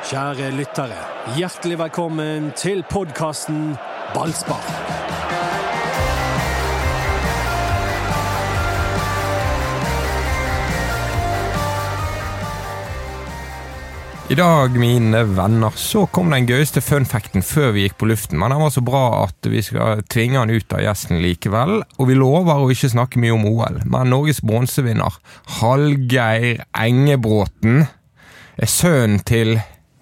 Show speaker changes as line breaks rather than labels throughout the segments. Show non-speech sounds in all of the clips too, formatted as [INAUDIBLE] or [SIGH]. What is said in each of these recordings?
Kjære lyttere, hjertelig velkommen til podkasten Ballspar.
I dag, mine venner, så kom den gøyeste funfacten før vi gikk på luften, men den var så bra at vi skal tvinge han ut av gjesten likevel. Og vi lover å ikke snakke mye om OL, men Norges bronsevinner, Hallgeir Engebråten, er sønnen til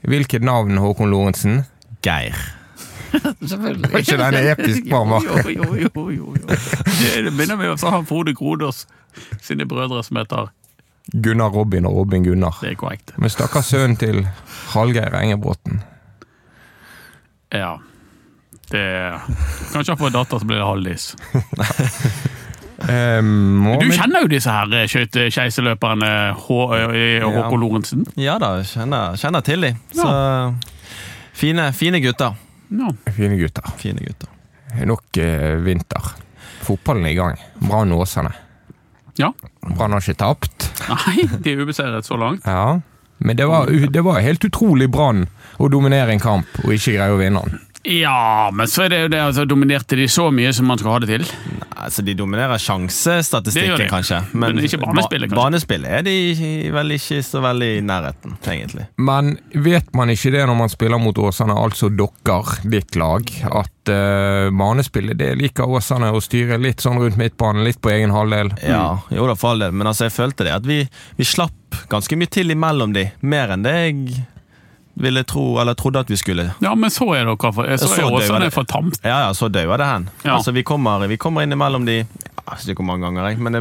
hvilket navn, Håkon Lorentzen?
Geir. [LAUGHS]
Selvfølgelig.
Var ikke den episk [LAUGHS] mamma?
Jo, jo, jo. jo, jo. Det, begynner minner meg om så har Frode Grodås sine brødre som heter
Gunnar Robin og Robin Gunnar.
Det er korrekt.
Men stakkars sønnen til Hallgeir Engebråten.
Ja. Det Kanskje han får en datter, så blir det Halldis. [LAUGHS]
Um,
Du kjenner jo disse her eh, skøytekeiserløperne Hå- eh, Håkon Lorentzen?
Ja da, kjenner, kjenner til de. Så fine, fine gutter.
Ja.
Fine gutter.
Fine gutter.
Er nok eh, vinter. Fotballen er i gang. Brann Åsane.
ja.
Brann har ikke tapt.
Nei, de er ubeseiret så langt.
Ja. Men det var, det var helt utrolig Brann å dominere en kamp og ikke greie å vinne den.
Ja, men så er det jo det altså, Dominerte de så mye som man skal ha det til?
Altså, De dominerer sjansestatistikken,
de.
kanskje.
Men ikke banespillet, kanskje.
ba- Banespillet er de vel ikke så veldig i nærheten, egentlig.
Men vet man ikke det når man spiller mot Åsane, altså dere, ditt lag, at uh, banespillet det liker Åsane å styre litt sånn rundt midtbanen, litt på egen halvdel?
Ja, jo da, for all del. Men altså, jeg følte det at vi, vi slapp ganske mye til imellom de. Mer enn det jeg ville tro, eller trodde at vi skulle.
Ja, men så er dere for, så
så
er
det
Åsane
det.
for tamt.
Ja, ja, så dauer det hen.
Ja.
Altså, vi kommer, vi kommer inn imellom de Jeg vet ikke hvor mange ganger, jeg, men det,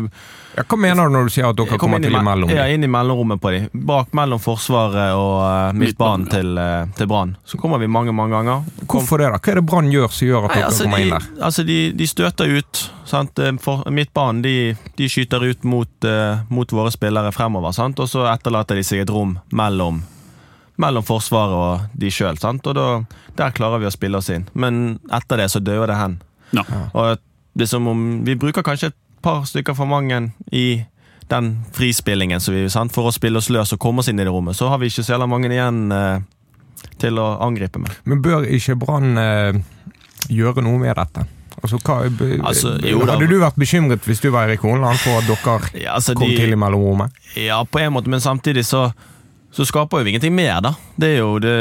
Ja, hva mener du når du sier at dere
kommer,
kommer
inn i
til
me-
imellom?
Ja, inn i mellomrommet på de. Bak mellom forsvaret og uh, midtbanen til, uh, til Brann. Så kommer vi mange, mange ganger. Kom-
Hvorfor det, da? Hva er det Brann gjør som gjør at
Nei,
dere
altså,
kommer
de,
inn der?
altså de, de støter ut. Sant? Eh, For, midtbanen de, de skyter ut mot, uh, mot våre spillere fremover, sant? og så etterlater de seg et rom mellom, mellom forsvaret og de sjøl. Og da, der klarer vi å spille oss inn. Men etter det så dør det hen.
Ja.
Og det er som om Vi bruker kanskje et par stykker for mange i den frispillingen som vi, sant? for å spille oss løs og komme oss inn i det rommet. Så har vi ikke så jævla mange igjen eh, til å angripe med.
Men bør ikke Brann eh, gjøre noe med dette? Altså, hva, be-
Altså, jo da.
hadde du vært bekymret hvis du var Erik Horneland for at dere
Ja, altså,
kom
de-
til i mellomrommet?
Ja, på en måte, men samtidig så, så skaper jo vi ingenting mer, da. Det er jo det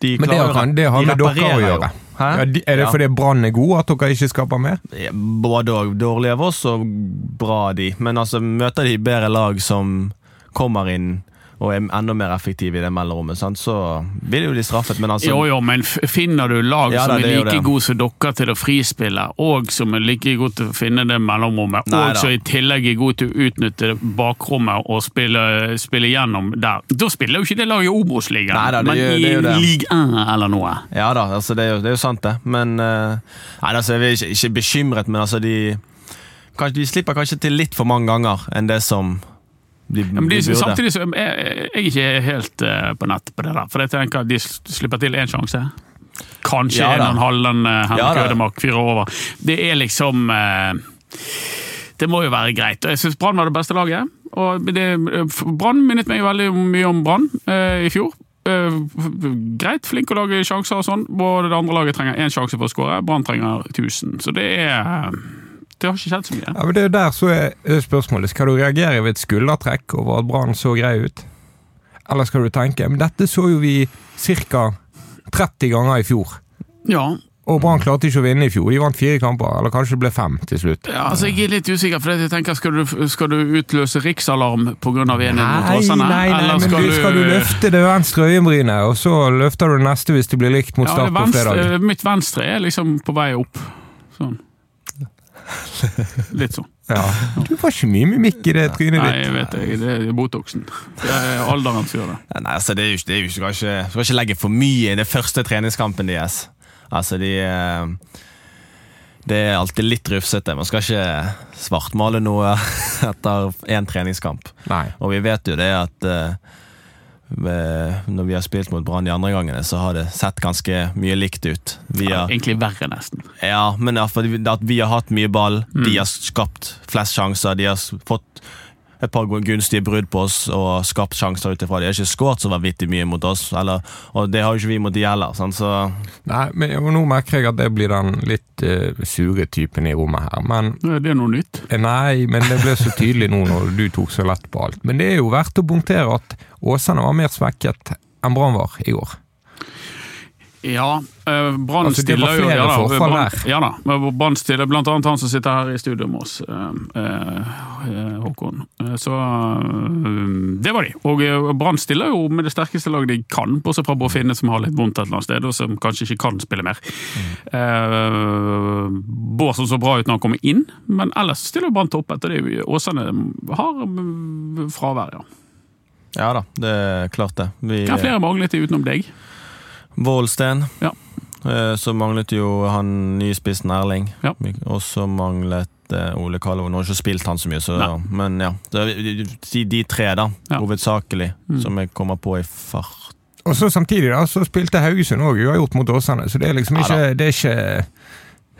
de
Men det,
har,
kan, det
de
har med dere å gjøre. Ja, de- er det
Ja.
fordi Brann er god at dere ikke skaper mer?
Ja, Både og dårlige av oss og bra de. Men altså, møter de bedre lag som kommer inn og er enda mer effektive i det mellomrommet, sant? så blir jo de straffet. Men altså
Jo, jo, men finner du lag
Ja,
som
da,
er
er
like gode som dere til å frispille, og som er like gode til å finne det mellomrommet,
Nei
og
da.
som i tillegg er gode til å utnytte bakrommet og spille, spille gjennom der, da spiller jo ikke det laget i Obos-ligaen, men
gjør-
i. Ligue 1 eller noe.
Ja da, altså, det, er jo, det er jo sant, det. Men eh, Nei, altså, jeg er ikke, ikke bekymret, men altså, de kanskje, De slipper kanskje til litt for mange ganger enn det som de,
de,
de
samtidig så jeg, jeg er ikke helt uh, på nett på det der, for jeg tenker at de slipper til én sjanse. Kanskje
Ja
en og en halv den uh, Henrik
Ja.
Ødemark fyrer over. Det er liksom uh, Det må jo være greit. Og Jeg syns Brann var det beste laget. Og det, eh, Brann minnet meg veldig mye om Brann eh, i fjor. Eh, greit, flink å lage sjanser og sånn. Både det andre laget trenger én sjanse for å skåre, Brann trenger 1000. Så det er Det har ikke skjedd så mye.
Ja, men det er der så er spørsmålet. Skal du reagere ved et skuldertrekk over at Brann så grei ut? Eller skal du tenke men dette så jo vi ca. 30 ganger i fjor.
Ja,
Og Brann klarte ikke å vinne i fjor. De vant fire kamper, eller kanskje det ble fem til slutt.
Ja, altså Jeg er litt usikker, for jeg tenker skal du, skal du utløse riksalarm pga. enighet mot
Nei,
Åsane?
nei, nei,
Eller
men du, skal du løfte det venstre øyenbrynet, og så løfter du det neste hvis det blir likt mot
ja,
start på fredag.
Mitt venstre er liksom på vei opp. Sånn. [LAUGHS] Litt sånn.
Ja. Du får ikke mye mimikk i det trynet
Nei,
ditt.
jeg vet det. Det er Botoxen. Det er alderen som gjør det.
Nei, altså, det er jo, ikke- det er jo ikke, skal, ikke, skal ikke legge for mye i det første treningskampen deres. Altså, de eh, Det er alltid litt rufsete. Man skal ikke svartmale noe [LAUGHS] etter én treningskamp.
Nei.
Og vi vet jo det at eh, når vi har spilt mot Brann de andre gangene, så har det sett ganske mye likt ut. Vi har,
Egentlig verre, nesten.
ja, men ja, at vi har hatt mye ball,
Mm.
de har skapt flest sjanser, de har fått et par gunstige brudd på oss og skapt sjanser ut ifra. De har ikke skåret så vanvittig mye mot oss, eller, og det har jo ikke vi mot de heller. Sånn, Så
Nei, men nå merker jeg at det blir den litt uh, sure typen i rommet her. Men
nei, Det er noe nytt.
eh, Nei, men det ble så tydelig nå når du tok så lett på alt. Men det er jo verdt å punktere at Åsane var mer svekket enn Brann var i går.
Ja, eh, Brann
Altså,
stiller jo ja, da, Brann-. Ja da. Brann stiller blant annet han som sitter her i studio med oss, eh, eh, Håkon. Eh, Så det var de. Og Brann stiller jo med det sterkeste laget de kan, bortsett fra Bård Finne som har litt vondt et eller annet sted, og som kanskje ikke kan spille mer. Mm. Bård som så bra ut når han kommer inn, men ellers stiller Brann topp etter det Åsane har fravær, ja.
ja da, det er klart det. Vi,
Hvem flere manglet de utenom deg?
Vålsten.
Ja.
Eh, Så manglet jo han nye spissen Erling.
Ja.
Og så manglet eh, Ole Kallo. Nå har ikke spilt han så mye, så, men ja. Er de, de tre, da,
Ja.
hovedsakelig,
Mm.
som jeg kommer på i fart.
Og så samtidig da, så spilte Haugesund òg uavgjort mot Åsane, så det er liksom
Ja
ikke, det er ikke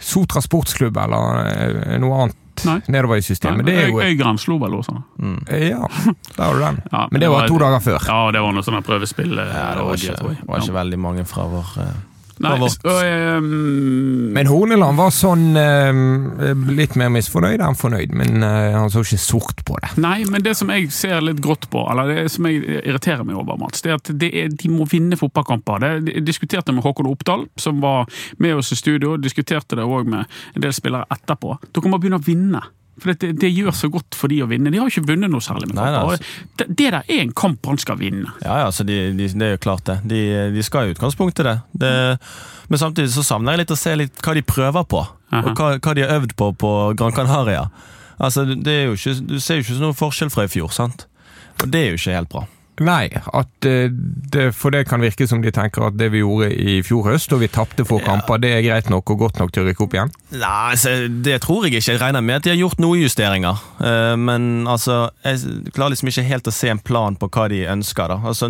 Sotra sportsklubb eller eh, noe annet
Nei.
nedover i systemet. Det er jo
Øy- Øygarden slo vel Åsane.
Mm.
Ja, der har du den.
Ja,
Men det var to dager før.
Ja, det var noe sånn prøvespill. eh,
Ja, det var ikke,
det
var ikke veldig mange fra vår eh,
Nei,
det var vårt.
og, eh,
Men Horneland var sånn eh, litt mer misfornøyd enn fornøyd, men eh, han så ikke sort på det.
Nei, men det som jeg ser litt grått på, eller det som jeg irriterer meg over, Mats, det er at det er, de må vinne fotballkamper. Det, jeg diskuterte med Håkon Oppdal, som var med oss i studio, diskuterte det òg med en del spillere etterpå. Dere må begynne å vinne. For det, det gjør så godt for de å vinne. De har ikke vunnet noe særlig med
Nei.
Det, det der er en kamp han skal vinne.
Ja, ja, så de, de, det er jo klart det. De, de skal i utgangspunktet det. det. Men samtidig så savner jeg litt å se litt hva de prøver på,
Aha.
og hva, hva de har øvd på på Gran Canaria. Altså, det jo ikke, Du ser jo ikke noen forskjell fra i fjor, sant? Og det er jo ikke helt bra.
Nei, at eh, det, for det kan virke som de tenker at det vi gjorde i fjor høst, og vi tapte få kamper, det er greit nok og godt nok til å rykke opp igjen.
Nei, altså, Det tror jeg ikke. Jeg regner med at de har gjort noen justeringer. Eh, men altså, jeg klarer liksom ikke helt å se en plan på hva de ønsker. da. Altså,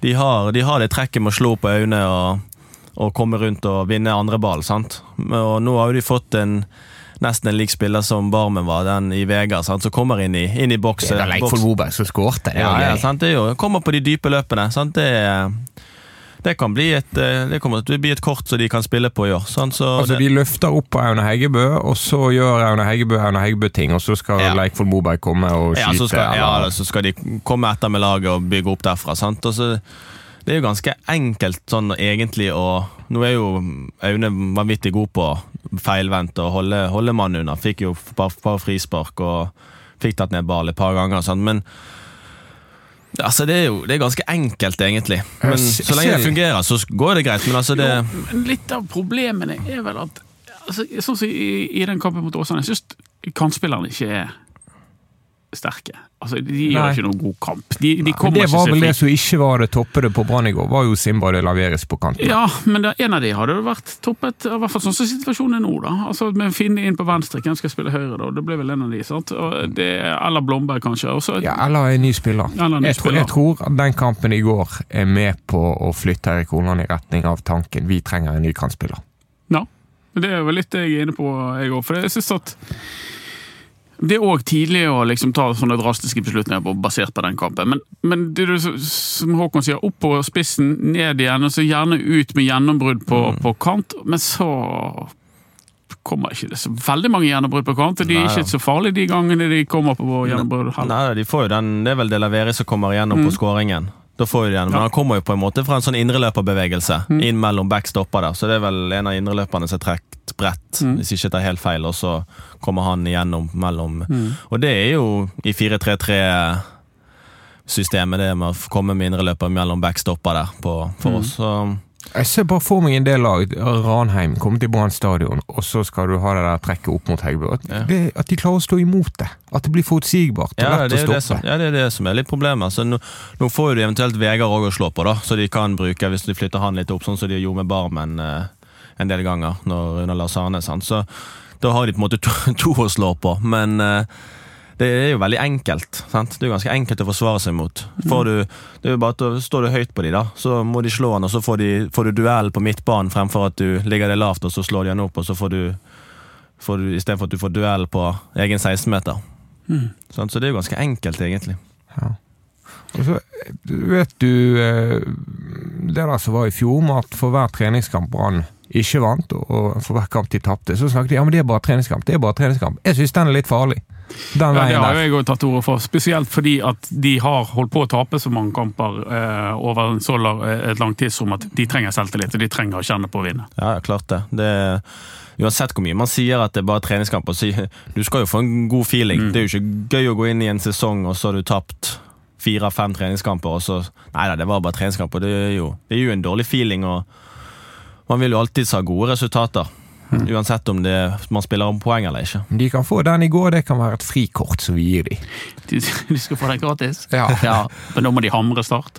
De har, de har det trekket med å slå på øynene og, og komme rundt og vinne andre ball. sant? Og nå har jo de fått en nesten en lik spiller som Barmen var, den i Vegard, sant? som kommer inn i, inn i boksen.
Det er Leikvoll Moberg som skårte, det
Ja, ja, sant? Det er jo, kommer på de dype løpene. Sant? Det, det kan bli et, eh, det kommer til å bli et kort som de kan spille på i år. Sant? Så
Altså,
det,
De løfter opp på Aune Heggebø, og så gjør Aune Heggebø Aune Heggebø-ting, og så skal
Ja.
Leikvoll Moberg komme og
ja,
skyte.
så skal, ja,
eller-
så skal de komme etter med laget og bygge opp derfra. Så, det er jo ganske enkelt sånn egentlig å Nå er jo Aune vanvittig god på feilvendt og holde, holde mannen unna. Fikk jo par, par frispark og fikk tatt ned ball et par ganger. Sånn. Men altså, det er jo det er ganske enkelt, egentlig. Men så lenge det fungerer, så går det greit. Men altså, det
Jo, men litt av problemene er vel at altså, Sånn som i, i den kampen mot Åsane, jeg syns kantspillerne ikke er sterke. Altså, De
Nei.
gjør ikke noen god kamp. De, de
Men det var vel det som ikke var det toppede på Brann i går, var jo Simba de Laveres på kanten.
Ja, men det, en av de hadde jo vært toppet, i hvert fall sånn som situasjonen er nå. da. Altså Med Finne inn på venstre, hvem skal spille høyre da? Det ble vel en av de, sant? Det, eller Blomberg, kanskje. Også,
Ja, eller en ny spiller.
En ny
jeg, tror,
spiller.
jeg tror at den kampen i går er med på å flytte Erik Holand i retning av tanken vi trenger en ny kantspiller.
Ja, det er vel litt det jeg er inne på, jeg òg. For jeg synes at det er òg tidlig å liksom ta sånne drastiske beslutninger på, basert på den kampen. Men, men det du, som Håkon sier, opp på spissen, ned igjen, og så gjerne ut med gjennombrudd på, på kant. Men så kommer ikke det så veldig mange gjennombrudd på kant. De er
Nei, ja.
ikke så farlige de gangene de kommer på gjennombrudd.
Nei, de får jo den, Det er vel De Laveri som kommer igjennom
Mm.
på skåringen. Da får de den, Men
Ja.
han kommer jo på en måte fra en sånn indreløperbevegelse
Mm.
inn mellom backstopper der. Så det er vel en av indreløperne som er bredt,
Mm.
hvis ikke jeg tar helt feil, og så kommer han igjennom mellom
Mm.
Og det er jo i 4-3-3-systemet, det med å komme med indreløper mellom backstopper der på, for
Mm.
oss. Så
Jeg ser bare for meg en del lag. Ranheim kommer til Brann stadion, og så skal du ha det der trekket opp mot Heggebø. At,
Ja.
at de klarer å stå imot det. At det blir forutsigbart og
Ja,
lett
det er
å
stoppe. det, som, ja, det er det som er litt problemet. Altså, nå, nå får jo de eventuelt Vegard òg å slå på, da, så de kan bruke hvis de flytter han litt opp, sånn som de gjorde med Barmen eh, en del ganger når, under Lars Arne. Sant? Så da har de på en måte to, [LAUGHS] to å slå på, men eh, det er jo veldig enkelt. Sant? Det er jo ganske enkelt å forsvare seg mot. Får du, det er jo bare at du Står du høyt på de da, så må de slå han, og så får, de, får du duell på midtbanen fremfor at du ligger det lavt, og så slår de han opp, og så får du, får du istedenfor at du får duell på egen 16-meter. Sant? Så det er jo ganske enkelt, egentlig.
Ja. Og så vet du eh, det der som var i fjor, med at for hver treningskamp Brann ikke vant, og for hver kamp de tapte, så snakket de ja, men det er bare treningskamp. det er bare treningskamp. Jeg synes den er litt farlig. Den
Ja, det har
der.
jeg òg tatt ordet for, spesielt fordi at de har holdt på å tape så mange kamper eh, over en så lang, et langt tidsrom at de trenger selvtillit, og de trenger å kjenne på å vinne.
Ja, ja, klart det. det uansett hvor mye man sier at det er bare treningskamper, så [LAUGHS] du skal jo få en god feeling.
Mm.
Det er jo ikke gøy å gå inn i en sesong, og så har du tapt fire-fem treningskamper, og så Nei da, det var bare treningskamper. Det er jo, det er jo en dårlig feeling, og man vil jo alltids ha gode resultater.
Mm.
Uansett om det, man spiller om poeng eller ikke.
De kan få den i går, det kan være et frikort som vi gir dem.
De, de skal få det gratis.
Ja.
Men nå må de hamre Start.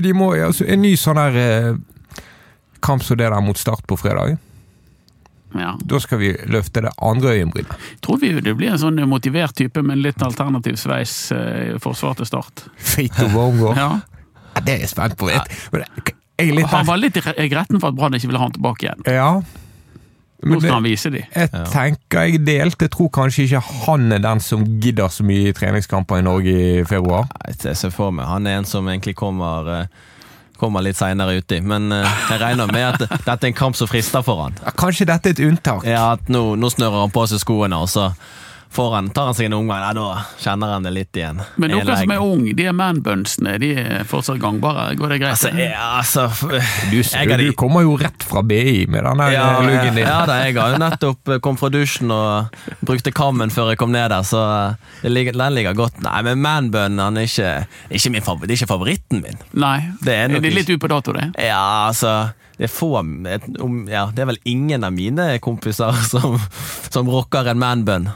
De må, altså, en ny sånn der eh, kamp som det der mot Start på fredag.
Ja.
Da skal vi løfte det andre øyenbrynet.
Tror vi det blir en sånn motivert type med en litt alternativ sveis eh, forsvar til Start.
Fito Wormgård.
Ja.
Ja, det er jeg spent på. Vet. Men litt
Han var litt i gretten for at Brann ikke ville ha han tilbake igjen.
Ja.
Nå
Men
skal han vise
jeg tenker jeg delte. Jeg tror kanskje ikke han er den som gidder så mye treningskamper i Norge i februar.
Jeg ser for meg han er en som egentlig kommer eh, Kommer litt seinere uti, men eh, jeg regner med at dette er en kamp som frister for han.
Ja, kanskje dette er et unntak.
Ja, at nå, nå snører han på seg skoene, og så får han, tar han seg en omgang. Ja, da kjenner han det litt igjen.
Men
noen
dere som er
unge,
ung, de er manbunsene, de er fortsatt gangbare. Går det greit?
Altså, jeg, altså
Du,
jeg
du kommer jo rett fra BI med den
ja,
luggen din.
ja da, jeg har jo nettopp kom fra dusjen og brukte kammen før jeg kom ned der, så det ligger, den ligger godt. Nei, men manbun han er ikke, ikke min favoritt, det er ikke favoritten min.
Nei,
Det er er
det litt ut på dato, det.
Ja, altså det er, få, ja, det er vel ingen av mine kompiser [LAUGHS] som, som rocker en manbun.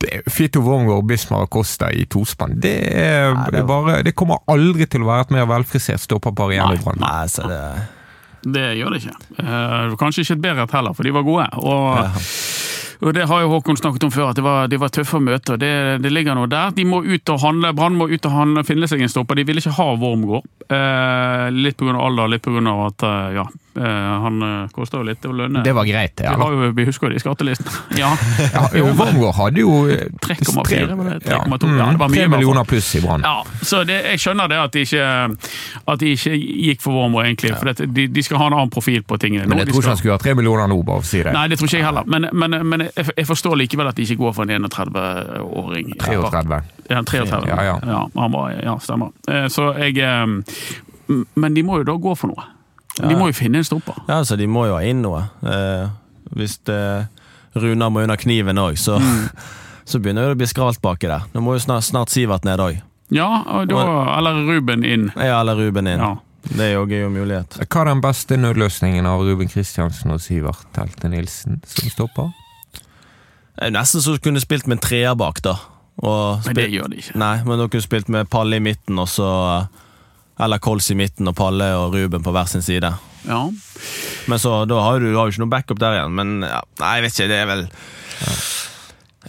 Det Fito Wormgård, Bismar og Costa i tospann. Det, er,
Nei, det
bare, det kommer aldri til å være et mer velfrisert stopperpar igjen i Brann.
Nei, så det
Det gjør det ikke. Eh, kanskje ikke et bedre et heller, for de var gode. Og, og det har jo Håkon snakket om før, at det var, de var tøffe å møte. Det, det ligger noe der. De må ut og handle, Brann må ut og handle, finne seg en stopper. De ville ikke ha Wormgård. Eh, litt pga. alder, litt pga. at eh, ja, han kosta jo litt å lønne.
Det var greit, det.
vi,
Ja.
har jo, vi husker jo det i skattelisten. [LAUGHS] ja.
Ja, jo, [LAUGHS] Wormgård hadde jo eh,
3,4 3,2,
Ja,
ja, det var mye i
tre
hvert fall.
millioner pluss i Brann.
Ja, så det, Jeg skjønner det at de ikke, at de ikke gikk for Wormgård, egentlig. For det, de, de skal ha en annen profil på tingene.
Men jeg tror ikke han skulle ha 3 millioner nå, bare for å si det.
Nei, det tror ikke jeg heller. Men, men, men jeg, jeg forstår likevel at de ikke går for en 31-åring.
33.
Ja, 33.
Ja, ja.
han var, ja, stemmer. Eh, Så jeg eh, Men de må jo da gå for noe. De må jo finne en stopper.
Ja, altså, de må jo ha inn noe. Eh, hvis det, Runar må under kniven òg, så, [LAUGHS] så begynner det å bli skralt baki der. Nå må jo snart, snart Sivert ned òg.
Ja, da, eller Ruben inn.
Ja, eller Ruben inn.
Ja.
Det er jo gøy og mulighet.
Hva er den beste nødløsningen av Ruben Kristiansen og Sivert Helte Nilsen som stopper?
Det er jo nesten så du kunne spilt med en treer bak, da. Og
Men det gjør de ikke.
Nei, men dere kunne spilt med Palle i midten, og så Eller Kols i midten og Palle og Ruben på hver sin side.
Ja.
Men så, da har du, du har jo ikke noe backup der igjen. Men ja, nei, jeg vet ikke, det er vel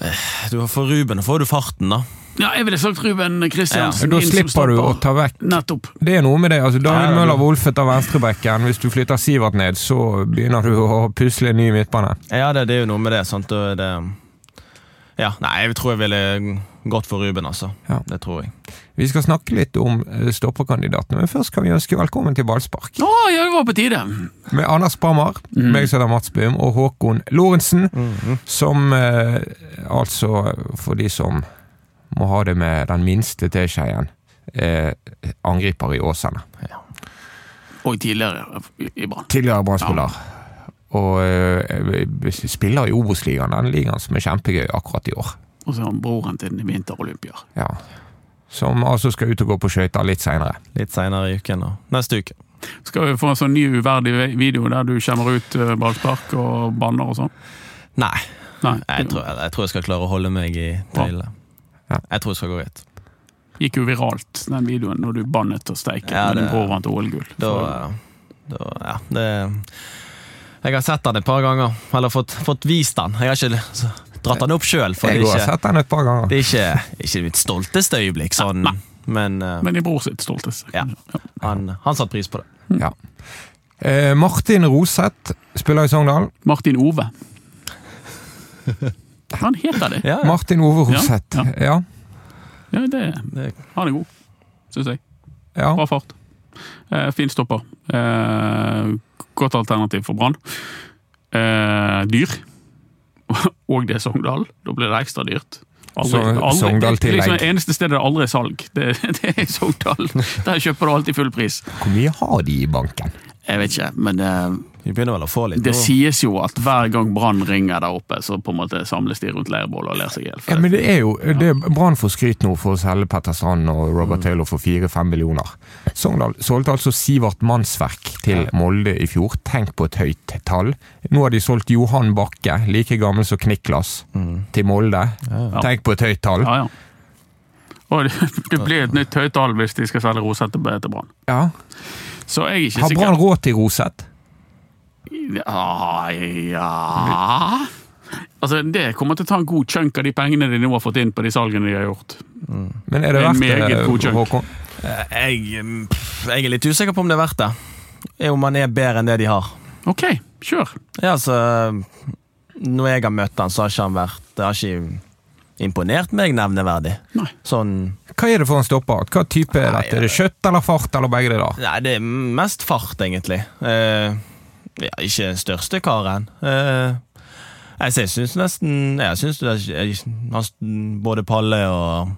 Eh, du, For Ruben får du farten, da.
ja, jeg ville sagt Ruben Kristiansen.
Da slipper du å ta vekk
Nettopp.
Det er noe med det. altså David
Ja, ja,
Møller
Wolfe
Wolfet av venstrebekken. Hvis du flytter Sivert ned, så begynner du å pusle en ny midtbane.
Ja, det, det er jo noe med det. sant? det det Ja, nei, jeg tror jeg ville gått for Ruben, altså.
Ja.
Det tror jeg.
Vi skal snakke litt om eh, stopperkandidatene, men først kan vi ønske velkommen til ballspark.
Å, ja, det var på tide.
Med Anders Brammer, meg som heter Mats Bøhm, og Håkon Lorentzen. Som eh, altså, for de som må ha det med den minste teskeien, eh, angriper i Åsane.
Og tidligere i Brann.
Tidligere Brann-spiller. Og eh, spiller i Obos-ligaen, den ligaen som er kjempegøy akkurat i år.
Og så har han broren til den vinterolympier.
Ja. Som altså skal ut og gå på skøyter litt seinere.
Litt seinere i uken og neste uke.
Skal vi få en sånn ny uverdig video der du kommer ut eh, ballspark og banner og sånn?
Nei,
Nei.
jeg tror jeg, jeg tror jeg skal klare å holde meg i tøylene.
Ja.
Jeg tror det skal gå greit.
Gikk jo viralt, den videoen, når du bannet og steiket
Ja,
med din vant OL-gull.
Da, da Ja, det Jeg har sett den et par ganger. Eller fått, fått vist den. Jeg har ikke dratt den opp sjøl, det
Jeg
er
har
ikke,
sett den et par ganger.
det er ikke, ikke mitt stolteste øyeblikk, sånn.
Nei.
Men uh,
Men din bror sitt stolteste.
Ja. han, han satte pris på det.
Ja. Eh, Martin Roseth spiller i Sogndal.
Martin Ove. Han heter det. [LAUGHS]
Ja, ja.
Martin Ove
Ja,
Roseth.
ja.
Ja,
Ja, det,
Det,
han er god, syns jeg.
Ja.
Bra fart. Eh, fin stopper. Eh, godt alternativ for Brann. Eh, dyr. [LAUGHS] Og det er Sogndal. Da blir det ekstra dyrt.
Så- Sogndal-tillegg.
Det er liksom det eneste stedet det aldri er salg. Det, [LAUGHS] det er Sogndal. [LAUGHS] Der kjøper du alltid full pris.
Hvor mye har de i banken?
Jeg vet ikke, men eh,
vi begynner vel å få litt
det
nå.
sies jo at hver gang Brann ringer der oppe, så på en måte samles de rundt leirbålet og ler seg i hjel.
Ja, men det er jo det er Brann får skryt nå for å selge Petter Strand og Robert Taylor for fire-fem millioner. Sogndal solgte altså Sivert Mannsverk til Molde i fjor. Tenk på et høyt tall. Nå har de solgt Johan Bakke, like gammel som Kniklas, til Molde. Tenk på et høyt tall.
Ja, ja. Og det, blir et nytt høyt tall hvis de skal selge Rosette til Brann.
Ja.
Så jeg er ikke
Har. Brann råd til Roseth?
Ja, ja Altså, Det kommer til å ta en god chunk av de pengene de nå har fått inn på de salgene de har gjort.
Men er det
En
verdt det,
god chunk.
Håkon?
Eh, Jeg, mm, jeg er litt usikker på om det er verdt det. Om man er bedre enn det de har.
Ok, kjør.
Ja, altså Når jeg har møtt han, så har ikke han vært Det har ikke imponert meg nevneverdig.
Nei.
Sånn
Hva er det for en stopper? Hva type er dette? Er det kjøtt eller fart eller begge deler?
Nei, det er mest fart, egentlig. Eh, ja, ikke den største karen. Eh, jeg syns nesten Jeg synes det er- jeg, både Palle og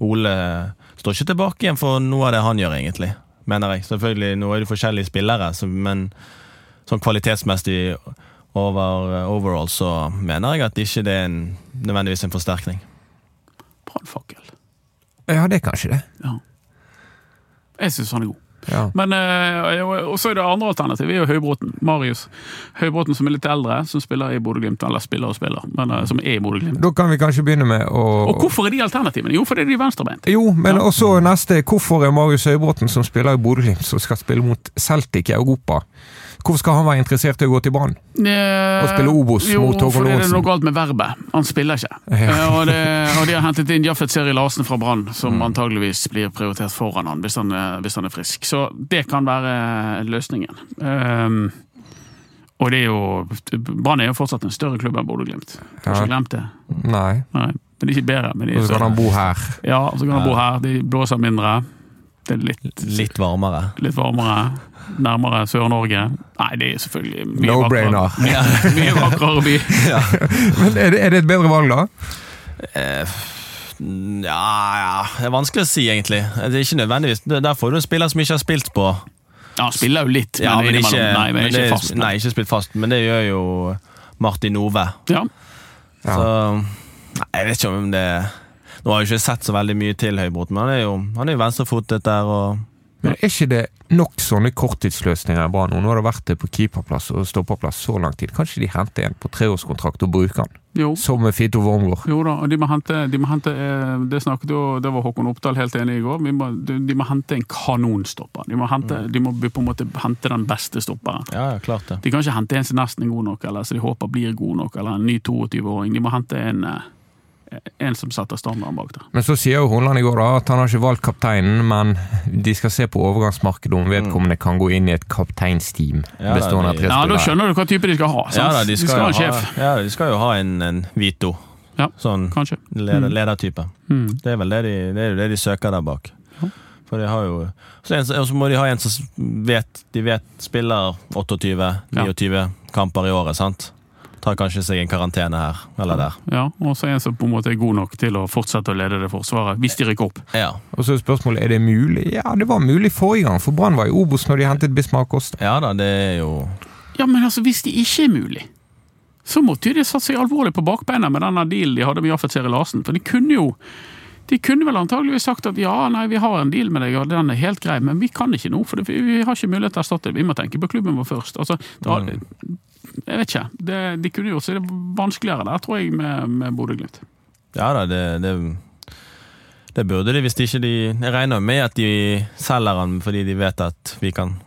Ole står ikke tilbake igjen for noe av det han gjør, egentlig. Mener jeg. Selvfølgelig, nå er det forskjellige spillere, så, men sånn kvalitetsmessig over, overall så mener jeg at ikke det er en, nødvendigvis en forsterkning.
Brannfakkel.
Ja, det er kanskje det.
Ja. Jeg syns han er god.
Ja.
Men eh, og så er det andre alternativ, er jo Høybråten. Marius Høybråten som er litt eldre, som spiller i Bodø-Glimt. Eller spiller og spiller, men eh, som er i Bodø-Glimt.
Da kan vi kanskje begynne med å
Og hvorfor er de alternativene? Jo, fordi de er venstrebeint.
Jo, men
Ja.
også neste. Hvorfor er Marius Høybråten, som spiller i Bodø-Glimt, som skal spille mot Celtic i Europa, hvorfor skal han være interessert i å gå til Brann?
Og
spille Obos mot Håkon
for det er noe galt med verbet. Han spiller ikke.
Ja.
Eh, Og, det, og de har hentet inn Jaffet Seri Larsen fra Brann, som
Mm.
antageligvis blir prioritert foran han hvis, han er- hvis han er frisk. Så det kan være løsningen. Um, og det er jo Brann er jo fortsatt en større klubb enn Bodø-Glimt. Har ikke glemt det.
Nei,
Nei, men de er ikke bedre. Men de er
så kan han bo her.
Ja, så kan han bo her. De blåser mindre. Det er litt,
Litt varmere.
litt varmere. Nærmere Sør-Norge. Nei, det er selvfølgelig mye
no
vakrere. vakrere. [LAUGHS] Mye vakrere by. [LAUGHS]
Men er det, er det et bedre valg, da?
Eh, ja, ja Det er vanskelig å si, egentlig. Det er ikke nødvendigvis Der får du en spiller som ikke har spilt på
Ja, han spiller jo litt, men,
Ja, men ikke,
nei, men
men
ikke
det-
fast.
Nei, ikke spilt fast, men det gjør jo Martin Ove.
Ja.
Ja.
Så nei, Jeg vet ikke om det Nå har jeg ikke sett så veldig mye til Høybråten, men han er jo, han er jo venstrefotet der og
Men er ikke det nok sånne korttidsløsninger i Brann nå? Har det vært det på keeperplass og stopperplass så lang tid. Kanskje de henter en på treårskontrakt og bruker den?
Jo.
Som med Fito Wormgård.
Jo da, og de må hente, de må hente eh, Det snakket jo, det var Håkon Oppdal helt enig i går. Vi må, de, de må hente en kanonstopper. De må, hente, de må på en måte hente den beste stopperen.
Ja, ja, klart det.
De kan ikke hente en som nesten er god nok, eller som de håper blir god nok, eller en ny 22-åring. De må hente en, eh, en som setter standarden bak der.
Men så sier jo Hornland i går da at han har ikke valgt kapteinen, men de skal se på overgangsmarkedet om vedkommende kan gå inn i et kapteinsteam
Ja, da,
bestående av
de-
Ja, Da skjønner du hva type de skal ha. Sant?
Ja, da, de, skal
ha en
jo ha,
sjef,
ja, de skal jo ha en, en Vito.
Ja.
Sånn
kanskje.
leder,
Mm.
ledertype.
Mm.
Det er vel det de, det er det de søker der bak.
Ja.
For de har jo og så må de ha en som vet De vet spiller 28-29 kamper i året, sant? Tar kanskje seg en karantene her eller der.
Ja, og så en som på en måte er god nok til å fortsette å lede det forsvaret, hvis de rykker opp.
Ja,
Og så er spørsmålet er det mulig. Ja, det var mulig forrige gang, for Brann var i Obos når de hentet Bismarck Ost.
ja da, det er jo
Ja, men altså, hvis det ikke er mulig, så måtte jo de satt seg alvorlig på bakbeina med denne dealen de hadde med Jaffet Seri Larsen. For de kunne jo de kunne vel antageligvis sagt at ja, nei, vi har en deal med deg, og den er helt grei, men vi kan ikke nå, for vi har ikke mulighet til å erstatte det. Vi må tenke på klubben vår først. Altså, har, Jeg vet ikke. Det, de kunne gjort seg det vanskeligere der, tror jeg, med, med Bodø-Glimt.
Ja da, det, det Det burde de hvis de ikke de Jeg regner med at de selger den fordi de vet at vi kan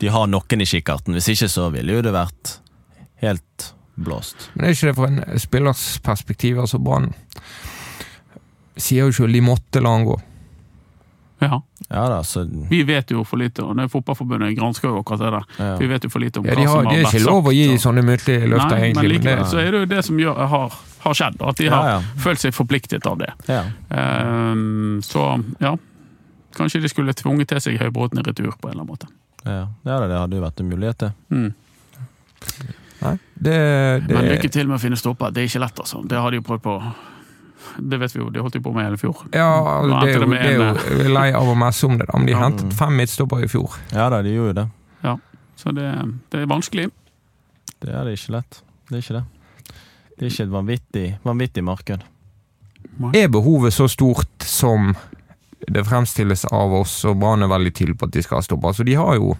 De har noen i kikkerten. Hvis ikke så ville jo det vært helt blåst.
Men er ikke det fra en spillers perspektiv? Altså Brann sier jo ikke de måtte la han gå.
Ja.
Ja da, så
Vi vet jo for lite, og det er Fotballforbundet gransker jo akkurat det der.
Ja.
Vi vet jo for lite om
Ja,
hva
som har,
vært
sagt.
det
er ikke lov å gi
og-
sånne muntlige løfter,
Nei, men
egentlig. Men
likevel
det,
så er det jo det som gjør, har, har skjedd, at de har
ja.
følt seg forpliktet av det.
ja.
Ehm, så ja, kanskje de skulle tvunget til seg Høybråten i retur på en eller annen måte.
Ja, ja det hadde jo vært en mulighet, det.
Mm.
nei, det, det
Men lykke til med å finne stopper. Det er ikke lett, altså. Det har de jo prøvd på. Det vet vi jo, de holdt jo på med hele fjor.
Ja, det er jo,
det,
det er jo er lei av å messe om det, da, men de
Ja.
hentet fem midtstoppere i fjor.
Ja da, de gjorde jo det.
Så det, det er vanskelig.
Det er det ikke lett. Det er ikke det. Det er ikke et vanvittig, vanvittig marked.
Er behovet så stort som det fremstilles av oss, og Brann er veldig tydelig på at de skal ha stopper? Altså, de har jo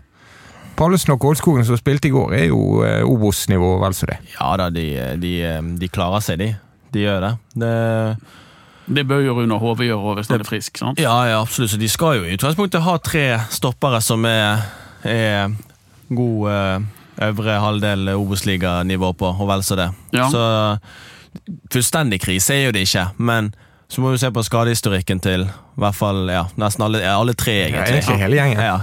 Pallesen og Kålskogen som spilte i går, er jo eh, Obos-nivå vel så det.
Ja da, de, de, de klarer seg, de. De gjør det. det
Det bør jo Runar Hove gjøre hvis han er frisk. sant?
ja, ja, absolutt. Så de skal jo i utgangspunktet ha tre stoppere som er, er god eh, øvre halvdel Obos-liganivå på, og vel så det.
Ja.
Så fullstendig krise er jo det ikke, men så må du se på skadehistorikken til i hvert fall ja, nesten alle, alle tre,
Ja,
egentlig.
egentlig hele gjengen.
Ja,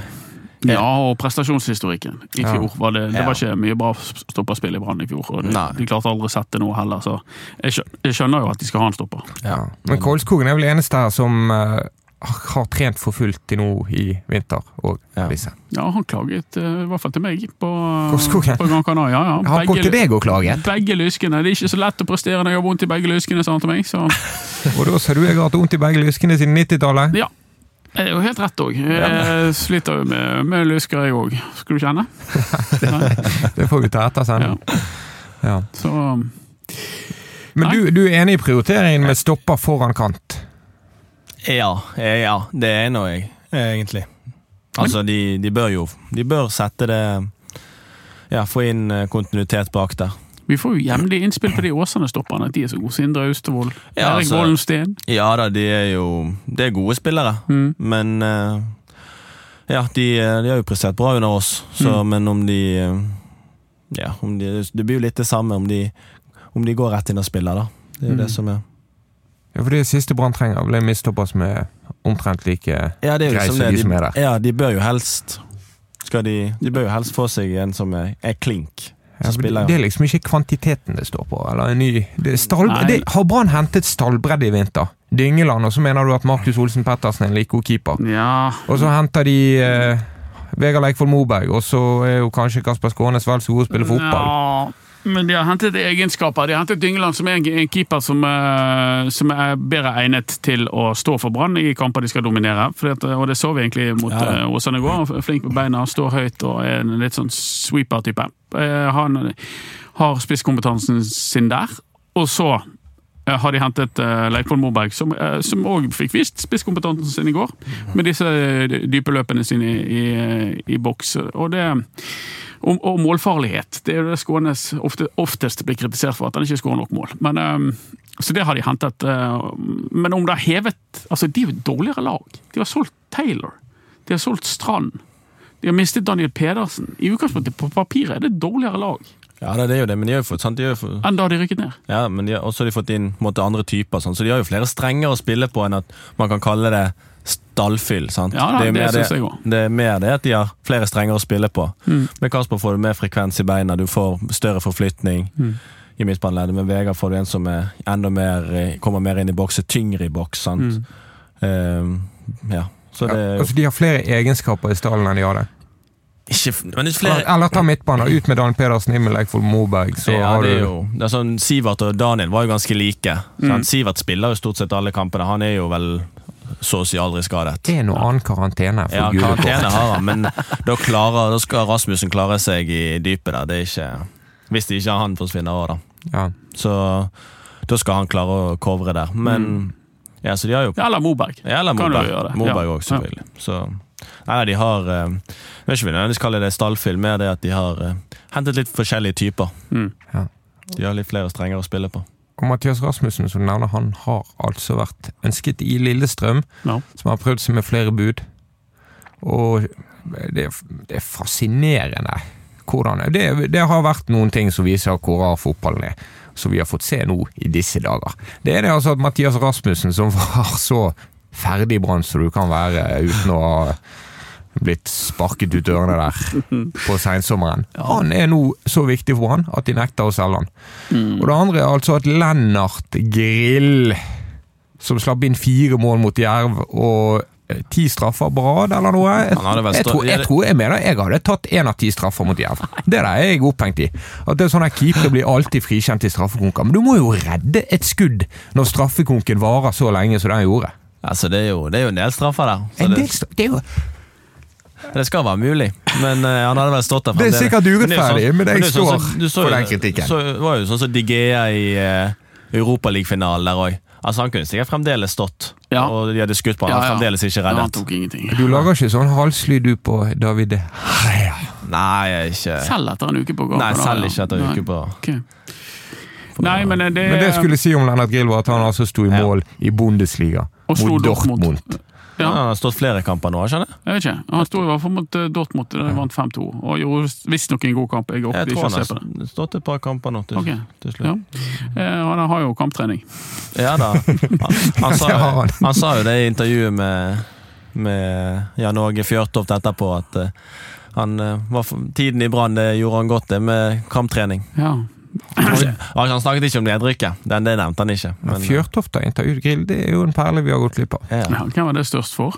Ja, og prestasjonshistorikken. I
Ja.
fjor var det, det var ikke mye bra stopperspill i Brann i fjor. og de, de klarte aldri å sette noe heller, så jeg skjønner, jeg skjønner jo at de skal ha en stopper.
Ja. Men Kålskogen er vel eneste her som eh, har trent for fullt til nå i vinter, og
Ja.
Ja, han klaget eh, i hvert fall til meg på,
Kålskogen?
på Gran Canaria. Ja, ja.
Han kom til deg og klaget,
Begge lyskene. Det er ikke så lett å prestere når jeg har vondt i begge lyskene, sa han til meg. Så [LAUGHS]
og da sa du jeg har hatt vondt i begge lyskene siden 90-tallet.
ja. Det er jo helt rett òg. Jeg sliter jo med, med lusker, jeg òg. Skal du kjenne? [LAUGHS]
Det får vi ta etter sen.
Ja.
Ja.
Så
Men du, du er enig i prioriteringen med stopper foran kant?
ja, eh, ja det er nå jeg, egentlig. Altså, de, de bør jo De bør sette det Ja, få inn eh, kontinuitet bak der.
Vi får jo jevnlig innspill på de Åsane-stopperne. At de er så gode. Sindre Austevoll,
Ja,
Erik
altså-
Vollensten.
Ja da, de er jo de er gode spillere,
Mm.
men eh, Ja, de, eh, de har jo prestert bra under oss, så,
Mm.
men om de eh, Ja, om de, det blir jo litt det samme om de, om de går rett inn og spiller, da. Det er jo
Mm.
det som er
Ja, for det siste Brann trenger, ble midtstopper som er omtrent like
Ja, det er
grei
liksom
som
de,
de som er der.
Ja, de bør jo helst skal de, de bør jo helst få seg en som er, er klink.
Ja, det, er liksom ikke kvantiteten det står på. Eller en ny det stall, det, Har Brann hentet stallbredde i vinter? Dyngeland, og så mener du at Markus Olsen Pettersen er en like god keeper.
Ja,
Og så henter de eh, Vegard Leikvoll Moberg, og så er jo kanskje Kasper Skånes vel så god å spille fotball.
Ja, men de har hentet egenskaper. De har hentet Dyngeland, som er en, keeper som, eh, som er bedre egnet til å stå for Brann i kamper de skal dominere. At, og det så vi egentlig mot
Ja,
eh, Åsane i går. Flink på beina, står høyt og er en litt sånn sweeper-type. Eh, Han har spisskompetansen sin der. Og så har de hentet Leikvoll Moberg, som òg fikk vist spisskompetansen sin i går. Med disse dype løpene sine i, i, i boks. Og det og, og målfarlighet. Det er jo det Skånes ofte, oftest blir kritisert for, at han ikke skårer nok mål. Men, ehm, så det har de hentet. eh, men om det har hevet Altså, de er jo dårligere lag. De har solgt Taylor. De har solgt Strand. De har mistet Daniel Pedersen. I utgangspunktet, på papiret, er det et dårligere lag
Ja, det er jo det, men de har jo fått, sant? De har jo fått
enn da de rykket ned.
Ja, men de har, også de fått inn måte, andre typer, sånn, så de har jo flere strenger å spille på enn at man kan kalle det stallfyll. sant?
Ja da,
er
det, det jeg også.
det er mer det at de har flere strenger å spille på.
Mm.
Med Kasper får du mer frekvens i beina, du får større forflytning
Mm.
i midtbaneleddet. Med Vegard får du en som er enda mer, kommer mer inn i boks, er tyngre i boks. sant?
Mm.
Uh, ja, så det
Ja, altså, de har flere egenskaper i stallen enn de hadde.
ikke Men det er flere
Eller ta midtbanen, ut med Dan Pedersen, inn med Leikvoll Moberg, så
ja,
har
det er jo det er sånn, Sivert og Daniel var jo ganske like.
Mm.
Sivert spiller jo stort sett alle kampene. Han er jo vel så å si aldri skadet.
Det er noe annen karantene for
Ja, karantene har han, men da, klarer, da skal Rasmussen klare seg i dypet der. Det er ikke Hvis det ikke er han forsvinner òg, da.
Ja.
Så da skal han klare å covre der. Men Ja, så de har jo
Eller Moberg.
ja, Eller
Moberg. Kan
Moberg.
gjøre det.
Moberg
Ja.
selvfølgelig. Så Nei, de har eh, Jeg vet ikke om vi nødvendigvis kaller det stallfilm, mer det at de har eh, hentet litt forskjellige typer.
Mm.
De har litt flere strenger å spille på.
Og Mathias Rasmussen, som du nevner, han har altså vært ønsket i Lillestrøm,
Ja.
som har prøvd seg med flere bud. Og det, det er fascinerende hvordan det, det har vært noen ting som viser hvor rar fotballen er, som vi har fått se nå i disse dager. Det er det altså at Mathias Rasmussen, som [LAUGHS] var så ferdig Brann som du kan være uten å ha blitt sparket ut dørene der på sensommeren. Han er nå så viktig for han at de nekter å selge han. Og det andre er altså at Lennart Grill, som slapp inn fire mål mot Jerv og eh, ti straffer på rad eller noe Jeg,
jeg,
tror, jeg, tror, jeg mener jeg hadde tatt én av ti straffer mot Jerv. [LAUGHS] Det er er jeg opphengt i. At det er sånn at Keepere blir alltid frikjent i straffekonker. Men du må jo redde et skudd når straffekonken varer så lenge som den gjorde.
Altså, det er jo, det er jo en del straffer der.
En del straffer, det er jo
det skal være mulig, men uh, han hadde vel stått der
Det er
fremdeles.
sikkert urettferdig,
jo
men jeg
det er
står
sånn, så, så
for den kritikken.
Så var jo sånn som Digea i uh, Europaligafinalen der òg. Altså, han kunne sikkert fremdeles stått,
Ja.
og de hadde skutt på han. Han var fremdeles ikke
Ja, han
reddet.
tok.
Du lager ikke sånn halslyd du på David Heia.
Nei, jeg ikke
Selv etter en uke på gården.
Nei, selv ikke etter en uke på
Ok. Nei, men det,
Men det skulle si om Lennart Grill var at han altså sto i
Ja.
mål i Bundesliga mot
Dortmund.
Dortmund.
Ja,
Han har stått flere kamper nå, skjønner jeg.
Jeg vet ikke. Han sto i hvert fall mot eh, Dortmund da de vant 5-2, og gjorde visstnok en god kamp. Jeg
Jeg tror han
se på det.
har stått et par kamper nå til,
Ok.
til
Ja.
slutt.
Eh, Han har jo kamptrening.
Ja da. Han, han, sa, [LAUGHS]
jo, han.
sa jo det i intervjuet med, med Jan Åge Fjørtoft etterpå, at eh, han, var tiden i Brann gjorde han godt, det med kamptrening.
Ja.
Og Han snakket ikke om nedrykket, Det, det nevnte han ikke.
Men
Men,
Fjørtoft har intervjuet det er jo en perle vi har gått glipp av.
ja,
Ja, hvem var det størst for?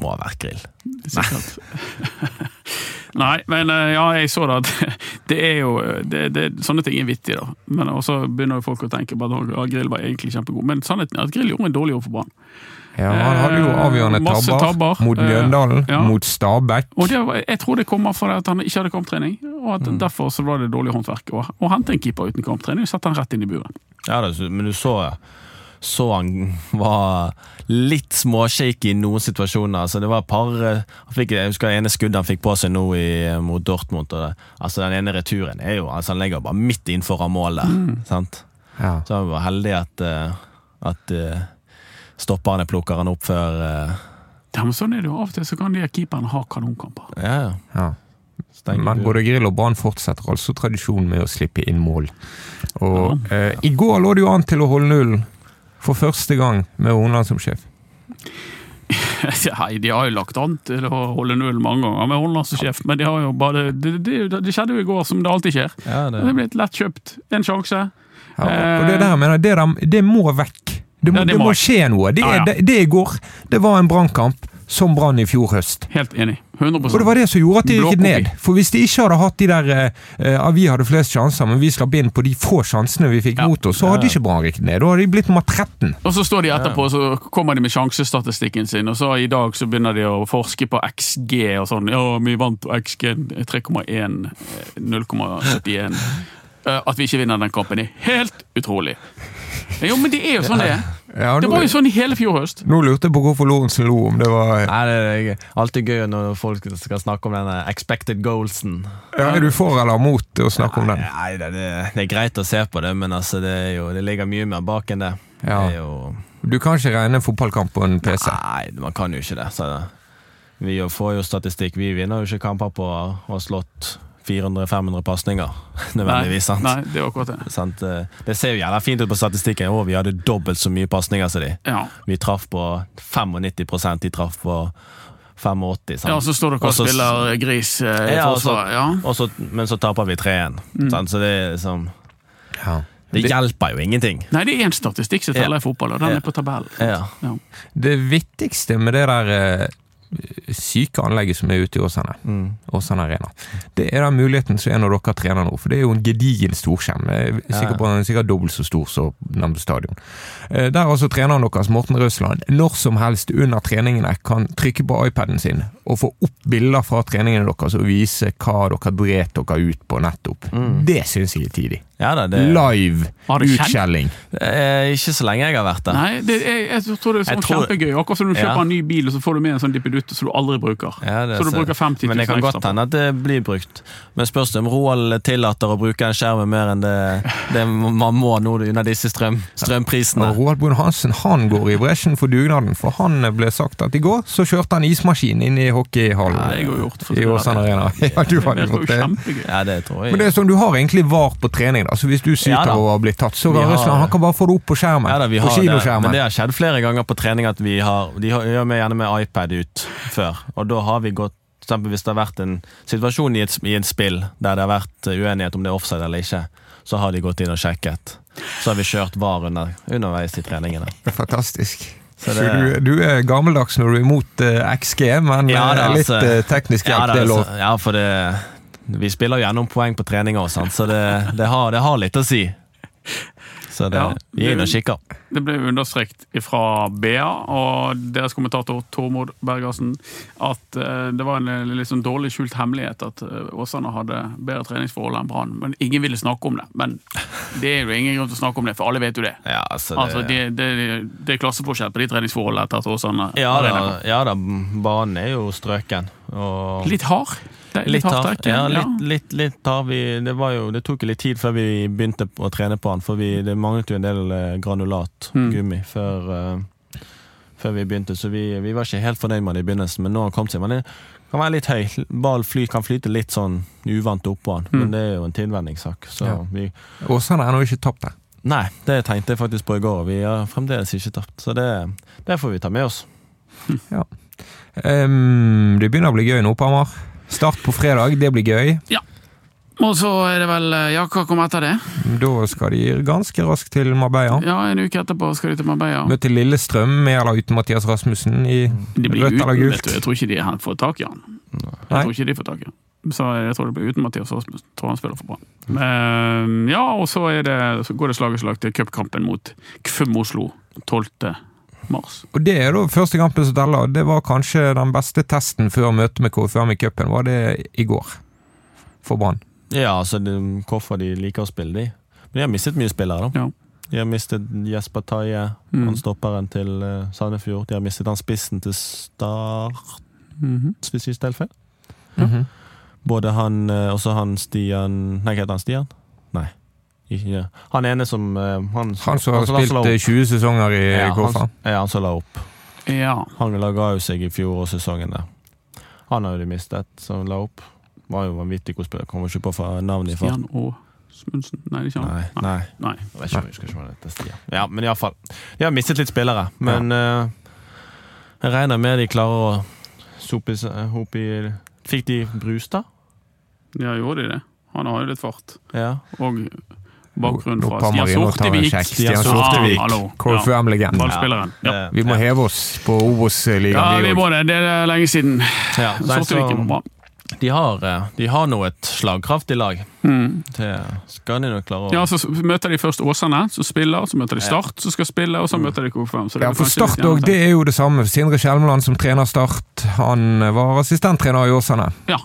Må ha vært grill.
Sikkert. [LAUGHS] Nei, men eh, ja, jeg så det at [LAUGHS] det er jo det, det, Sånne ting er vittig, da. Men også begynner jo folk å tenke på at ja, Grill var egentlig kjempegod. Men sannheten er at Grill gjorde en dårlig jobb for Brann.
Ja, Han hadde jo avgjørende
Eh,
tabber,
tabber.
mot
Eh,
Mjøndalen,
ja.
mot Stabæk.
Og det, var- jeg tror det kommer fra at han ikke hadde kamptrening, og
Mm.
derfor så var det dårlig håndverk. Å hente en keeper uten kamptrening og sette han rett inn i buren.
Ja, men du så, så han var litt småshaky i noen situasjoner. Altså, det var et par han fikk, Jeg husker det ene skuddet han fikk på seg nå i, mot Dortmund. Og det, altså, den ene returen er jo altså, Han legger bare midt innenfor målet.
Mm.
Sant?
Ja.
Så han var heldig at, eh, at eh, stopperne plukker han opp før eh,
Ja, men sånn er det jo. Av og til så kan de keeperne ha kanonkamper.
Ja, ja.
Ja.
Stenger
Men både Grill og Brann fortsetter altså tradisjonen med å slippe inn mål. Og eh, I går lå det jo an til å holde nullen for første gang med Horneland som sjef. [LAUGHS]
Nei, de har jo lagt an til å holde null mange ganger med Horneland som sjef, men de har jo bare det, det, det skjedde jo i går, som det alltid skjer.
Ja, det,
Det ble et lett kjøpt. En sjanse.
Ja, og det der mener jeg, det, der, det må vekk. Det må,
Ja, det
det
må
må skje noe. Det,
Ja, ja.
det, det i går, det var en brannkamp som brann i fjor høst.
Helt enig. 100%
Og det var det som gjorde at de
gikk
ned. For hvis de ikke hadde hatt de der eh, ja, Vi hadde flest sjanser, men vi slapp inn på de få sjansene vi fikk
Ja.
mot oss, så hadde ikke Brann rykket ned. Da hadde de blitt nummer 13.
Og så står de etterpå, så kommer de med sjansestatistikken sin, og så i dag så begynner de å forske på XG og sånn. Ja, vi vant XG 3,1, eh, 0,71. Eh, At vi ikke vinner den kampen er helt utrolig. Jo, men det er jo sånn det er.
Ja,
Det var jo sånn i hele fjor høst.
nå lurte jeg på hvorfor Lorentzen lo, om det var
Nei, det er alltid gøy når folk skal snakke om denne expected goalsen.
ja, Er du for eller mot å snakke om den?
Nei, det, det, det er greit å se på det, men altså, det, er jo, det ligger mye mer bak enn det.
Ja.
det er jo,
Du kan ikke regne en fotballkamp på en PC.
nei, man kan jo ikke det. Så vi får jo statistikk. Vi vinner jo ikke kamper på å ha slått 400-500 pasninger, [LAUGHS] nødvendigvis. sant?
Nei, det er akkurat det.
Sant? Eh, Det ser jo jævla fint ut på statistikken. Å, vi hadde dobbelt så mye pasninger som de.
Ja.
Vi traff på 95 de traff på 85 sant?
ja, så står dere og
Og
spiller gris eh, i
Ja,
forsvaret. Ja.
Og så, men så taper vi 3-1.
Mm.
Så det er liksom
Ja.
Det hjelper jo ingenting.
Nei, det er én statistikk som teller i fotball, og den
Ja.
er på tabellen.
Ja.
Ja.
Det viktigste med det der eh, syke anlegget som er ute i Åsane,
Mm.
Åsane Arena, det er den muligheten som er når dere trener nå. For det er jo en gedigen storskjerm. Sikkert, på, sikkert dobbelt så stor som nevnte stadion. Eh, Der altså treneren deres, Morten Røsland, når som helst under treningene kan trykke på iPaden sin og få opp bilder fra treningene deres og vise hva dere dret dere ut på nettopp. Det syns jeg er tidlig.
Ja da, det,
Live utskjelling.
eh, Ikke så lenge jeg har vært der.
Nei, det jeg, jeg tror det er sånn
tror-
kjempegøy. Akkurat som du kjøper
Ja.
en ny bil, og så får du med en sånn dippedutt som du aldri bruker.
Ja, det
så du bruker 50 000
Men det kan godt hende at det blir brukt. Men spørs det om Roald tillater å bruke en skjerm mer enn det, det man må nå under disse strøm, strømprisene.
Roald Brun Hansen han går i bresjen for dugnaden, for han ble sagt at i går så kjørte han ismaskin inn i hockeyhallen
Ja, det gjort, for
i Åsane. Arena. [LAUGHS] Ja, du hadde
Det
gjort det.
Ja, det tror jeg.
Men det er sånn, du har egentlig var på trening, da. Så hvis du syter
Ja
over å blitt tatt, så kan Russland han kan bare få det opp på skjermen.
ja, da, vi
på
kinoskjermen. det, men det har skjedd flere ganger på trening at vi har De har- gjør vi gjerne med iPad ut før, og da har vi gått eksempel Hvis det har vært en situasjon i et, i et spill der det har vært eh, uenighet om det er offside eller ikke, så har de gått inn og sjekket. Så har vi kjørt VAR under, underveis i treningene.
Det fantastisk. Så,
Så
du, du er gammeldags når du er imot uh, XG, men
Ja da,
eh, litt
altså.
eh, teknisk hjelp,
Ja, da,
det er lov.
altså, Ja, for det Vi spiller gjennom poeng på treninger og så det, det, har, det har litt å si. Så det,
Ja,
vi er inne og kikker.
Det ble understreket fra BA og deres kommentator Tormod Bergersen at eh, det var en litt sånn dårlig skjult hemmelighet at eh, Åsane hadde bedre treningsforhold enn Brann. Men ingen ville snakke om det. Men det er jo ingen grunn til å snakke om det, for alle vet jo det.
Ja, altså, det,
Altså, det, det, det er klasseforskjell på de treningsforholdene etter at Åsane
ja, da, ja da, banen er jo strøken. Og
Litt hard. Det er
litt
hardt
hard. Ja,
ja.
litt, litt, litt hard. Vi, det, var jo, det tok jo litt tid før vi begynte å trene på den, for vi, det manglet jo en del eh, granulat,
Mm.
gummi, før, uh, før vi begynte. Så vi, vi var ikke helt fornøyd med det i begynnelsen, men nå har han kommet seg. Men det kan være litt høy. Ball fly, kan flyte litt sånn uvant oppå den,
Mm.
men det er jo en tilvenningssak. Så
Ja.
vi
Åsane er nå ikke tapt det?
Nei, det tenkte jeg faktisk på i går, vi har fremdeles ikke tapt. Så det, det får vi ta med oss.
Ehm, det begynner å bli gøy nå på Hamar. Start på fredag, det blir gøy. Ja.
Og så er det vel eh, Ja, hva kommer etter det?
Da skal de ganske raskt til Marbella.
Ja, En uke etterpå skal de til Marbella.
Møte Lillestrøm med eller uten Mathias Rasmussen i rødt eller gult.
Jeg tror ikke de fått tak i han.
Nei.
Jeg tror ikke de får tak i han. Så jeg tror det blir uten Mathias Rasmussen. Jeg Tror han spiller for bra. Men, ja, og så, er det, så går det slag i slag til cupkampen mot Kfum Oslo 12. mars.
Og det er da første kampen som teller. Det var kanskje den beste testen før møtet med KFUM i cupen. Var det i går for Brann?
Ja, altså det, hvorfor de liker å spille, de. Men de har mistet mye spillere, da.
Ja.
De har mistet Jesper Taie,
Mm.
han stopperen til uh, Sandefjord. De har mistet han spissen til Start,
Mhm.
hvis jeg ikke tar feil.
Mhm.
Både han uh, også han Stian Nei, hva heter han? Stian? Nei. Ikke, han ene som uh, Han,
Han som har spilt
la
eh, 20 sesonger i
ja, ja, han som la opp.
ja.
Han laga jo seg i fjorårssesongen der. Han har jo de mistet, som la opp. Var jo vanvittig god spiller. Kommer ikke på navnet i farten.
Stian Aasmundsen? Nei, det er ikke han.
nei.
Nei.
Jeg vet ikke, om jeg husker ikke hva det heter. Stian. Ja, men iallfall. De har mistet litt spillere, men eh, jeg regner med de klarer å sope opp i Fikk de Brustad?
Ja, gjorde de det? Han har jo litt fart.
Ja.
Og bakgrunn fra Stian Sortevik.
Stian Sortevik.
Ja, hallo. Ja.
KFUM-legenden.
Ballspilleren.
Vi må heve oss på Obos-ligaen.
Ja,
vi
må det. Det er lenge siden.
ja. Nei,
Sortevik var bra.
de, har, eh, de har nå et slagkraftig lag.
Mm.
Det skal de nok klare å
Ja, så møter de først Åsane, som spiller. Så møter de Start, som skal spille, og så møter de KFM.
Ja, for Start òg, det er jo det samme. Sindre Skjelmeland som trener Start, han var assistenttrener i Åsane.
Ja.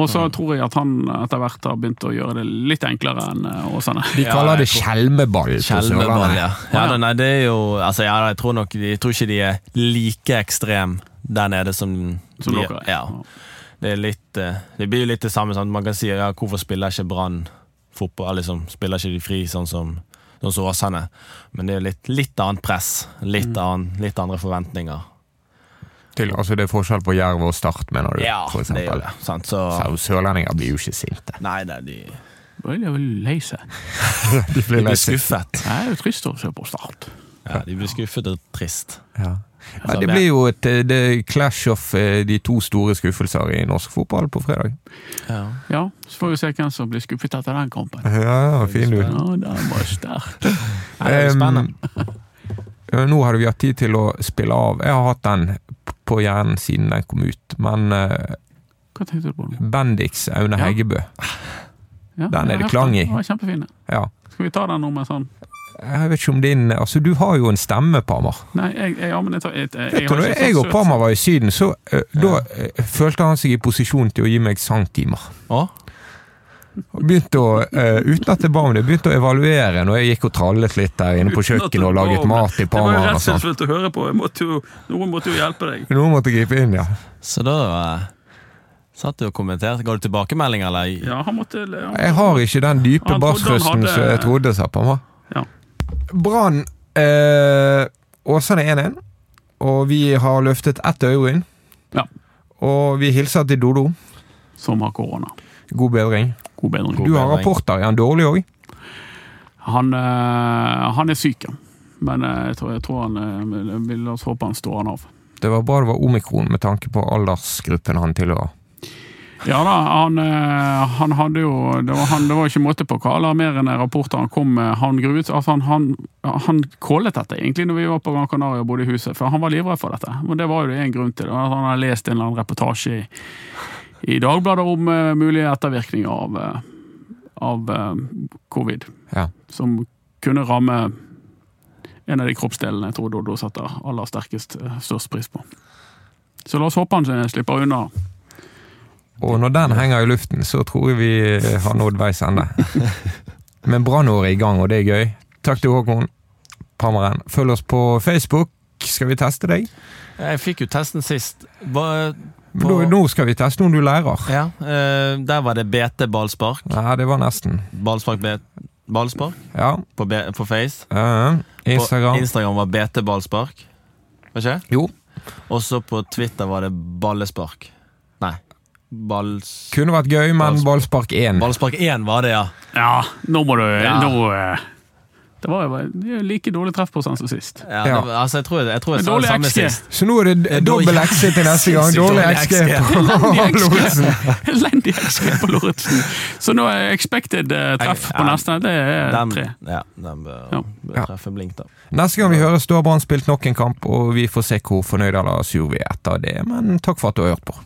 Og så tror jeg at han etter hvert har begynt å gjøre det litt enklere enn eh, Åsane.
De kaller det skjelmeball
Skjelmeball, ja. ja det, nei, det er jo Altså, ja, jeg tror nok Jeg tror ikke de er like ekstrem der nede som,
Som
de,
dere er.
Ja. Det er litt eh, Det blir jo litt det samme. Sant? Man kan si ja, hvorfor spiller ikke Brann fotball? Liksom, spiller ikke de fri sånn som, sånn som Åsane? Men det er litt, litt annet press. Litt,
Mm.
annen, litt andre forventninger.
Til, altså det er forskjell på Jerv og Start, mener du?
Ja,
for
det er det. Sant? Så
Så Sørlendinger blir jo ikke sinte.
Nei, nei, de,
blir er vel lei seg.
De [LAUGHS]
de
blir
blir skuffet.
Det er jo trist å se på Start.
Ja, de blir skuffet og trist.
Ja. Ja, det blir jo et eh, det clash of eh, de to store skuffelser i norsk fotball på fredag.
Ja.
Ja, så får vi se hvem som blir skuffet etter den kampen.
Ja, fin du.
Ja, den var sterk.
Nei, det er spennende.
Eh, Nå hadde vi hatt tid til å spille av. Jeg har hatt den på hjernen siden den kom ut, men uh,
Hva tenkte du på nå?
Bendix Aune
Ja.
Heggebø,
Ja,
Den er det klang i.
Kjempefin.
ja.
Skal vi ta den nå med sånn
Jeg vet ikke om din Altså, du har jo en stemme, Parmar.
Nei, jeg, jeg, ja, men jeg, tar, jeg, jeg,
Vet
jeg
du,
har
jeg og Parmar var i Syden, så eh, da uh, følte han seg i posisjon til å gi meg sangtimer.
Å?
Og begynte å, uh, uten at jeg ba om det, begynte å evaluere når jeg gikk og trallet litt der inne på kjøkkenet og laget mat i
Det var jo
Parma. og sånn.
redselsfullt å høre på. Jeg måtte jo, noen måtte jo hjelpe deg.
Noen måtte gripe inn, ja.
Så da eh, satt du og kommenterte. Ga du tilbakemelding, eller?
Ja, han måtte ja.
Jeg har ikke den dype
Han
bassrøsten som jeg trodde, sa Pamma.
Ja.
Brann eh, Åsane 1-1, og vi har løftet ett øyebryn.
Ja.
Og vi hilser til Dodo.
Som har korona.
God bedring.
God bedring.
Du har
bedring.
rapporter. Er han dårlig òg?
Han, eh, han er syk, ja. Men eh, jeg tror, jeg tror han eh, vil, oss håpe han står han av.
Det var bra det var omikron med tanke på aldersgruppen han tilhører.
Ja da, han, han hadde jo Det var, han, det var ikke måte på hva alarmerende rapporter han kom med. Han gruet, altså han, han, han kålet dette egentlig når vi var på Gran Canaria og bodde i huset, for han var livredd for dette. Og det var jo det en grunn til. det. Han hadde lest en eller annen reportasje i, i Dagbladet om eh, mulige ettervirkninger av, eh, av eh, covid.
Ja.
Som kunne ramme en av de kroppsdelene jeg tror Doddo setter aller sterkest størst pris på. Så la oss håpe han slipper unna.
Og når den henger i luften, så tror jeg vi har nådd veis ende. [LAUGHS] Men brannåret er i gang, og det er gøy. Takk til Håkon Pammeren. Følg oss på Facebook. Skal vi teste deg?
Jeg fikk jo testen sist. Hva,
Nå, nå skal vi teste om du lærer.
ja, uh, der var det BT ballspark.
Nei, det var nesten.
Ballspark, bet ballspark
Ja.
på, på Face.
ja. Instagram.
På Instagram var BT ballspark. Var ikke?
Jo.
Og så på Twitter var det ballespark. Nei. Balls...
Kunne vært gøy, men ballspark 1.
Ballspark 1 var det, ja.
Ja, nå må du
Ja.
nå, eh, Det var jo like dårlig treffprosent som sist.
ja, det, var- altså, jeg tror jeg, tror jeg
dårlig
samme
XG.
sist.
Så nå er det dobbel XG til neste gang. Dårlig
dårlig
XG [LAUGHS] på Lorentzen.
Elendig XG på Lorentzen. Så nå er expected eh, treff på neste. Det er tre.
ja, den bør, bør treffe blink, da.
Neste gang vi høres, da har Brann spilt nok en kamp, og vi får se hvor fornøyd eller sur vi er etter det. Men takk for at du har hørt på.